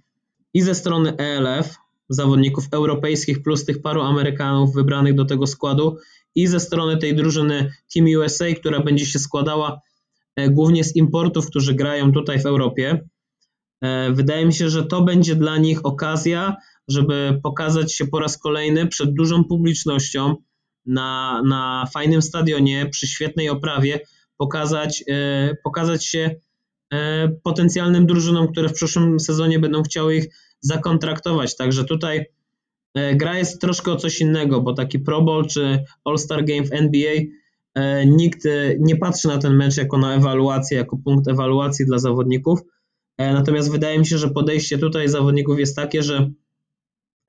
i ze strony ELF, zawodników europejskich plus tych paru Amerykanów wybranych do tego składu i ze strony tej drużyny Team USA, która będzie się składała e, głównie z importów, którzy grają tutaj w Europie. E, wydaje mi się, że to będzie dla nich okazja, żeby pokazać się po raz kolejny przed dużą publicznością na, na fajnym stadionie, przy świetnej oprawie, pokazać, e, pokazać się potencjalnym drużynom, które w przyszłym sezonie będą chciały ich zakontraktować. Także tutaj e, gra jest troszkę o coś innego, bo taki Pro Bowl czy All-Star Game w NBA e, nikt e, nie patrzy na ten mecz jako na ewaluację, jako punkt ewaluacji dla zawodników. Natomiast wydaje mi się, że podejście tutaj zawodników jest takie, że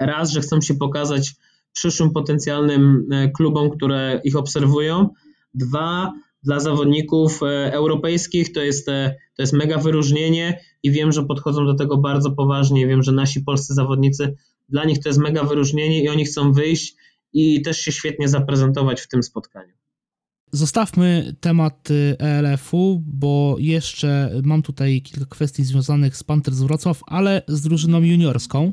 raz, że chcą się pokazać przyszłym potencjalnym e, klubom, które ich obserwują. Dwa, dla zawodników e, europejskich to jest, e, to jest mega wyróżnienie i wiem, że podchodzą do tego bardzo poważnie. Wiem, że nasi polscy zawodnicy, dla nich to jest mega wyróżnienie i oni chcą wyjść i też się świetnie zaprezentować w tym spotkaniu. Zostawmy temat ELF-u, bo jeszcze mam tutaj kilka kwestii związanych z Panthers Wrocław, ale z drużyną juniorską.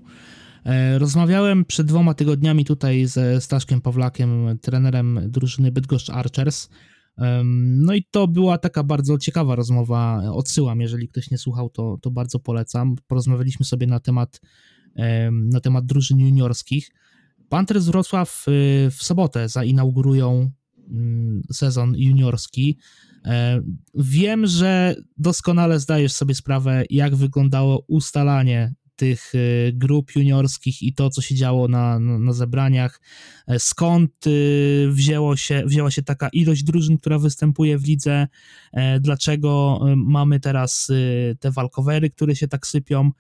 E, rozmawiałem przed dwoma tygodniami tutaj ze Staszkiem Pawlakiem, trenerem drużyny Bydgoszcz Archers. No i to była taka bardzo ciekawa rozmowa. Odsyłam, jeżeli ktoś nie słuchał, to, to bardzo polecam. Porozmawialiśmy sobie na temat, na temat drużyn juniorskich. Panthers Wrocław y, w sobotę zainaugurują mm, sezon juniorski. E, wiem, że doskonale zdajesz sobie sprawę, jak wyglądało ustalanie tych e, grup juniorskich i to, co się działo na, na, zebraniach, e, skąd e, wzięło się, wzięła się taka ilość drużyn, która występuje w lidze, dlaczego mamy teraz te walkowery, które się tak sypią.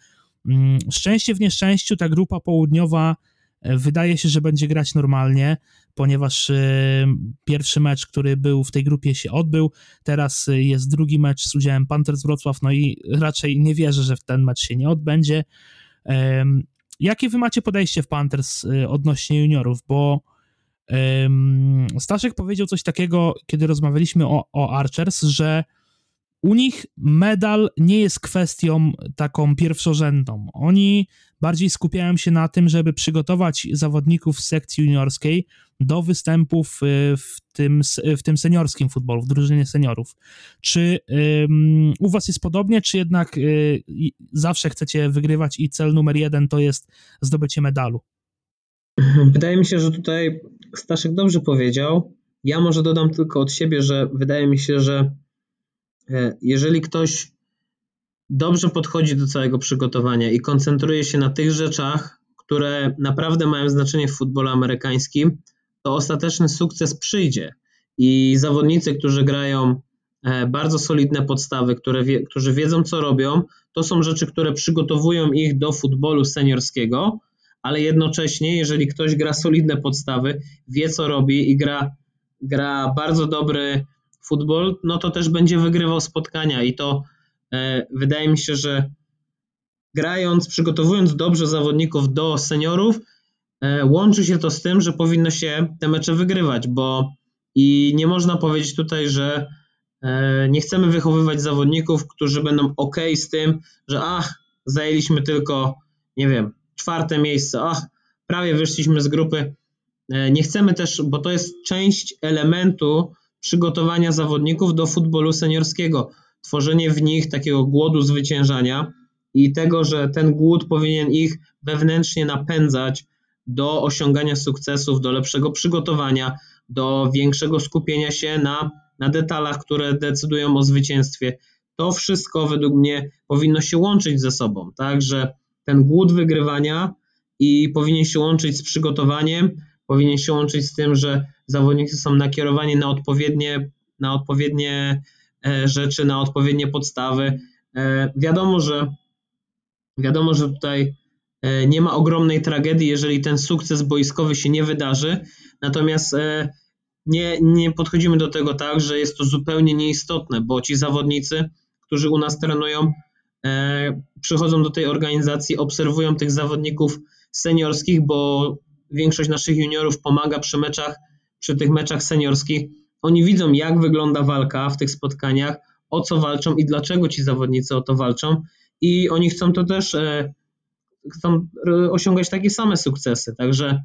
Mm, szczęście w nieszczęściu, ta grupa południowa wydaje się, że będzie grać normalnie, ponieważ pierwszy mecz, który był w tej grupie się odbył, teraz jest drugi mecz z udziałem Panthers Wrocław, no i raczej nie wierzę, że ten mecz się nie odbędzie. Jakie wy macie podejście w Panthers y, odnośnie juniorów? Bo Staszek powiedział coś takiego, kiedy rozmawialiśmy o, o Archers, że u nich medal nie jest kwestią taką pierwszorzędną. Oni bardziej skupiają się na tym, żeby przygotować zawodników z sekcji juniorskiej do występów y, w tym, w tym seniorskim futbolu, w drużynie seniorów. Czy um, u Was jest podobnie, czy jednak y, zawsze chcecie wygrywać i cel numer jeden to jest zdobycie medalu? Wydaje mi się, że tutaj Staszek dobrze powiedział. Ja może dodam tylko od siebie, że wydaje mi się, że jeżeli ktoś dobrze podchodzi do całego przygotowania i koncentruje się na tych rzeczach, które naprawdę mają znaczenie w futbolu amerykańskim, to ostateczny sukces przyjdzie. I zawodnicy, którzy grają e, bardzo solidne podstawy, które wie, którzy wiedzą, co robią, to są rzeczy, które przygotowują ich do futbolu seniorskiego, ale jednocześnie, jeżeli ktoś gra solidne podstawy, wie, co robi i gra, gra bardzo dobry futbol, no to też będzie wygrywał spotkania i to e, wydaje mi się, że grając, przygotowując dobrze zawodników do seniorów, E, łączy się to z tym, że powinno się te mecze wygrywać, bo i nie można powiedzieć tutaj, że e, nie chcemy wychowywać zawodników, którzy będą ok z tym, że ach, zajęliśmy tylko, nie wiem, czwarte miejsce, ach, prawie wyszliśmy z grupy. Nie chcemy też, bo to jest część elementu przygotowania zawodników do futbolu seniorskiego. Tworzenie w nich takiego głodu zwyciężania i tego, że ten głód powinien ich wewnętrznie napędzać do osiągania sukcesów, do lepszego przygotowania, do większego skupienia się na, na detalach, które decydują o zwycięstwie. To wszystko według mnie powinno się łączyć ze sobą, tak, że ten głód wygrywania i powinien się łączyć z przygotowaniem, powinien się łączyć z tym, że zawodnicy są nakierowani na odpowiednie, na odpowiednie e, rzeczy, na odpowiednie podstawy. E, wiadomo, że wiadomo, że tutaj E, nie ma ogromnej tragedii, jeżeli ten sukces boiskowy się nie wydarzy. Natomiast nie, nie podchodzimy do tego tak, że jest to zupełnie nieistotne, bo ci zawodnicy, którzy u nas trenują, przychodzą do tej organizacji, obserwują tych zawodników seniorskich, bo większość naszych juniorów pomaga przy meczach, przy tych meczach seniorskich. Oni widzą, jak wygląda walka w tych spotkaniach, o co walczą i dlaczego ci zawodnicy o to walczą. I oni chcą to też chcą osiągać takie same sukcesy. Także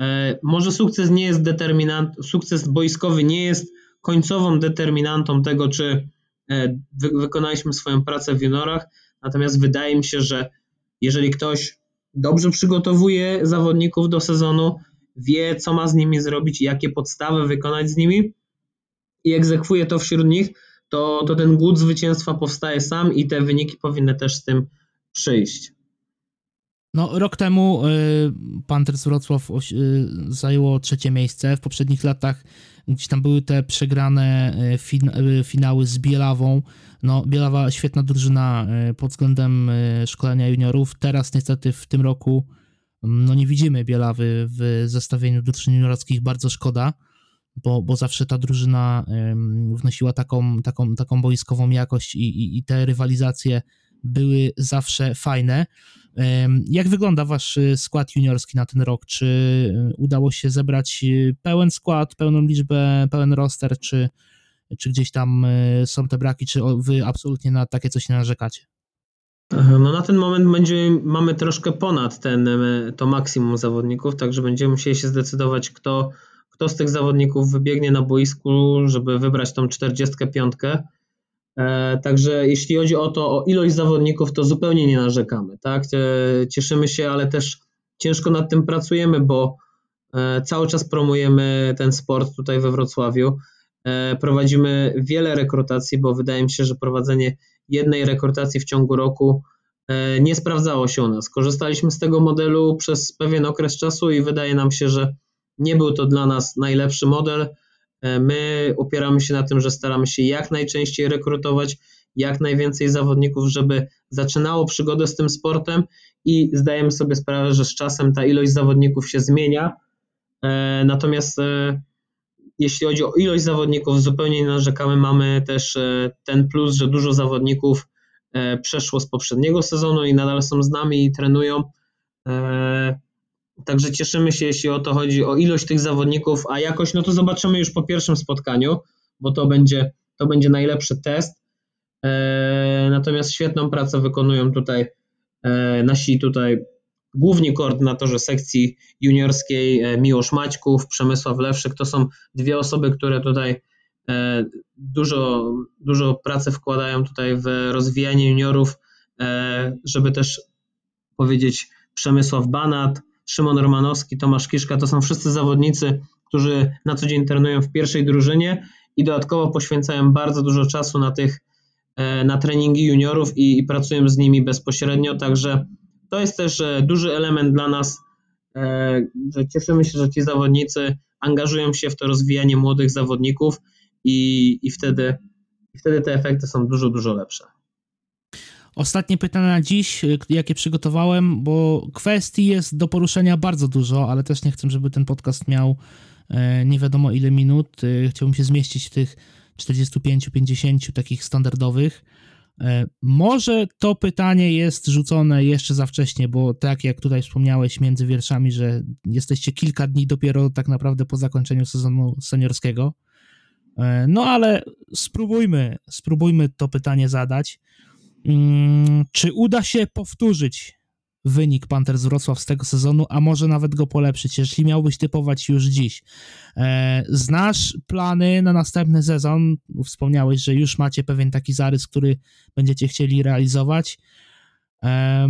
e, może sukces nie jest determinant, sukces boiskowy nie jest końcową determinantą tego, czy e, wy, wykonaliśmy swoją pracę w juniorach, natomiast wydaje mi się, że jeżeli ktoś dobrze przygotowuje zawodników do sezonu, wie, co ma z nimi zrobić, jakie podstawy wykonać z nimi i egzekwuje to wśród nich, to, to ten głód zwycięstwa powstaje sam i te wyniki powinny też z tym przyjść. No, rok temu y, Panthers Wrocław y, zajęło trzecie miejsce. W poprzednich latach gdzieś tam były te przegrane y, fin y, finały z Bielawą. No, Bielawa świetna drużyna y, pod względem szkolenia juniorów. Teraz niestety w tym roku no nie widzimy Bielawy w zestawieniu drużyn juniorskich, bardzo szkoda, bo, bo zawsze ta drużyna wnosiła taką, taką, taką boiskową jakość i, i, i te rywalizacje były zawsze fajne. Jak wygląda wasz y, skład juniorski na ten rok? Czy y, udało się zebrać y, pełen skład, pełną liczbę, pełen roster, czy, czy gdzieś tam są te braki, czy wy absolutnie na takie coś nie narzekacie? No na ten moment będzie, mamy troszkę ponad ten, to maksimum zawodników, także będziemy musieli się zdecydować, kto, kto z tych zawodników wybiegnie na boisku, żeby wybrać tą 45. E, także jeśli chodzi o to, o ilość zawodników, to zupełnie nie narzekamy. Tak? E, cieszymy się, ale też ciężko nad tym pracujemy, bo e, cały czas promujemy ten sport tutaj we Wrocławiu. Prowadzimy wiele rekrutacji, bo wydaje mi się, że prowadzenie jednej rekrutacji w ciągu roku nie sprawdzało się u nas. Korzystaliśmy z tego modelu przez pewien okres czasu i wydaje nam się, że nie był to dla nas najlepszy model. E, my opieramy się na tym, że staramy się jak najczęściej rekrutować jak najwięcej zawodników, żeby zaczynało przygodę z tym sportem i zdajemy sobie sprawę, że z czasem ta ilość zawodników się zmienia. E, natomiast e, jeśli chodzi o ilość zawodników, zupełnie nie narzekamy. Mamy też ten plus, że dużo zawodników przeszło z poprzedniego sezonu i nadal są z nami i trenują. Także cieszymy się, jeśli o to chodzi, o ilość tych zawodników, a jakoś, no to zobaczymy już po pierwszym spotkaniu, bo to będzie, to będzie najlepszy test. E, natomiast świetną pracę wykonują tutaj e, nasi tutaj główni koordynatorzy sekcji juniorskiej e, Miłosz Maćków, Przemysław Lewszyk. To są dwie osoby, które tutaj dużo, dużo pracy wkładają tutaj w rozwijanie juniorów, żeby też powiedzieć Przemysław Banat, Szymon Romanowski, Tomasz Kiszka, to są wszyscy zawodnicy, którzy na co dzień trenują w pierwszej drużynie i dodatkowo poświęcają bardzo dużo czasu na tych, e, na treningi juniorów i, i pracują z nimi bezpośrednio, także to jest też e, duży element dla nas, e, że cieszymy się, że ci zawodnicy angażują się w to rozwijanie młodych zawodników i, i, wtedy, i wtedy te efekty są dużo, dużo lepsze. Ostatnie pytanie na dziś, y, jakie przygotowałem, bo kwestii jest do poruszenia bardzo dużo, ale też nie chcę, żeby ten podcast miał e, nie wiadomo ile minut. Y, chciałbym się zmieścić w tych 45-50 takich standardowych. E, może to pytanie jest rzucone jeszcze za wcześnie, bo tak jak tutaj wspomniałeś między wierszami, że jesteście kilka dni dopiero tak naprawdę po zakończeniu sezonu seniorskiego. E, no ale spróbujmy, spróbujmy to pytanie zadać. Mm, czy uda się powtórzyć wynik Panthers Wrocław z tego sezonu, a może nawet go polepszyć, jeśli miałbyś typować już dziś. E, znasz plany na następny sezon? Wspomniałeś, że już macie pewien taki zarys, który będziecie chcieli realizować. E,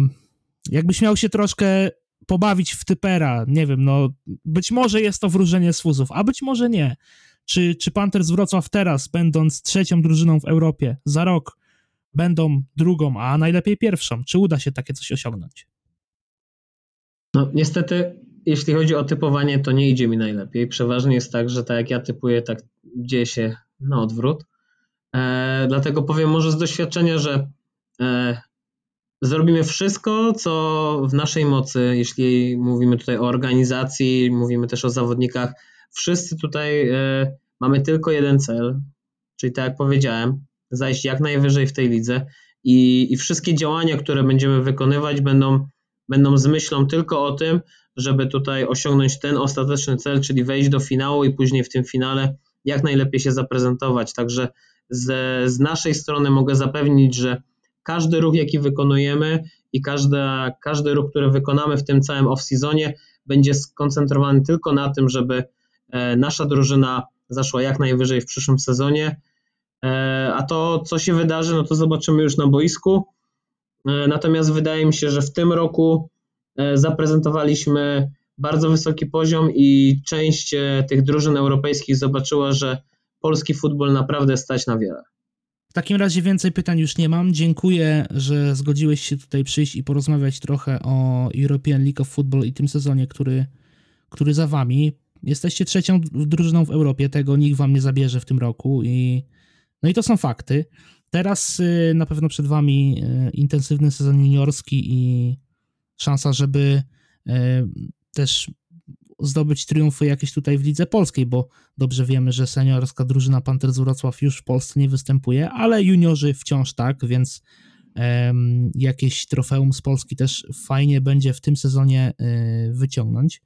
jakbyś miał się troszkę pobawić w typera, nie wiem, no być może jest to wróżenie z fuzów, a być może nie. Czy, czy Panthers Wrocław teraz, będąc trzecią drużyną w Europie, za rok będą drugą, a najlepiej pierwszą. Czy uda się takie coś osiągnąć? No niestety, jeśli chodzi o typowanie, to nie idzie mi najlepiej. Przeważnie jest tak, że tak jak ja typuję, tak dzieje się na odwrót. E, dlatego powiem może z doświadczenia, że e, zrobimy wszystko, co w naszej mocy, jeśli mówimy tutaj o organizacji, mówimy też o zawodnikach. Wszyscy tutaj e, mamy tylko jeden cel, czyli tak jak powiedziałem, zajść jak najwyżej w tej lidze i, i wszystkie działania, które będziemy wykonywać, będą, będą z myślą tylko o tym, żeby tutaj osiągnąć ten ostateczny cel, czyli wejść do finału i później w tym finale jak najlepiej się zaprezentować. Także z, z naszej strony mogę zapewnić, że każdy ruch, jaki wykonujemy i każda, każdy ruch, który wykonamy w tym całym off-seasonie, będzie skoncentrowany tylko na tym, żeby e, nasza drużyna zaszła jak najwyżej w przyszłym sezonie a to, co się wydarzy, no to zobaczymy już na boisku. E, natomiast wydaje mi się, że w tym roku e, zaprezentowaliśmy bardzo wysoki poziom i część tych drużyn europejskich zobaczyła, że polski futbol naprawdę stać na wiele. W takim razie więcej pytań już nie mam. Dziękuję, że zgodziłeś się tutaj przyjść i porozmawiać trochę o European League of Football i tym sezonie, który, który za wami. Jesteście trzecią drużyną w Europie, tego nikt wam nie zabierze w tym roku i no i to są fakty. Teraz y, na pewno przed Wami y, intensywny sezon juniorski i szansa, żeby e, też zdobyć triumfy jakieś tutaj w lidze polskiej, bo dobrze wiemy, że seniorska drużyna Panthers Wrocław już w Polsce nie występuje, ale juniorzy wciąż tak, więc jakieś trofeum z Polski też fajnie będzie w tym sezonie y, wyciągnąć.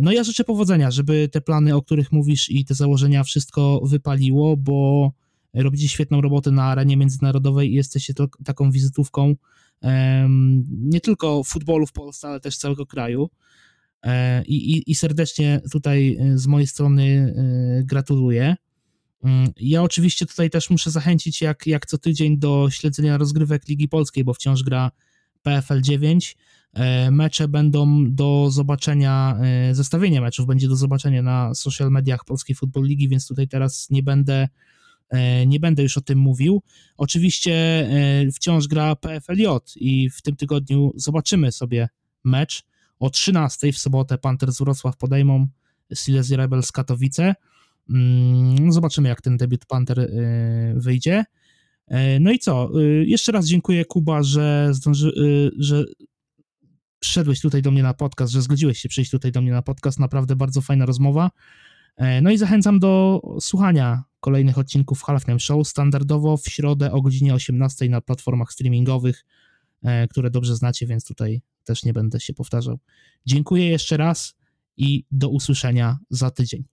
No ja życzę powodzenia, żeby te plany, o których mówisz i te założenia wszystko wypaliło, bo robicie świetną robotę na arenie międzynarodowej i jesteście taką wizytówką nie tylko futbolu w Polsce, ale też całego kraju. E, I, i, I, serdecznie tutaj e, z mojej strony e, gratuluję. Mm, ja oczywiście tutaj też muszę zachęcić, jak, jak co tydzień, do śledzenia rozgrywek Ligi Polskiej, bo wciąż gra PFL 9. Mecze będą do zobaczenia, zestawienie meczów będzie do zobaczenia na social mediach Polskiej Football Ligi, więc tutaj teraz nie będę, nie będę już o tym mówił. Oczywiście wciąż gra PFLJ i w tym tygodniu zobaczymy sobie mecz o 13 w sobotę Panthers Wrocław podejmą Silesia Rebels Katowice. Mm, zobaczymy, jak ten debiut Panther y, wyjdzie. E, no i co? Jeszcze raz dziękuję, Kuba, że, zdąży, że przyszedłeś tutaj do mnie na podcast, że zgodziłeś się przyjść tutaj do mnie na podcast. Naprawdę bardzo fajna rozmowa. E, no i zachęcam do słuchania kolejnych odcinków Halftime Show standardowo w środę o godzinie 18 na platformach streamingowych, e, które dobrze znacie, więc tutaj też nie będę się powtarzał. Dziękuję jeszcze raz i do usłyszenia za tydzień.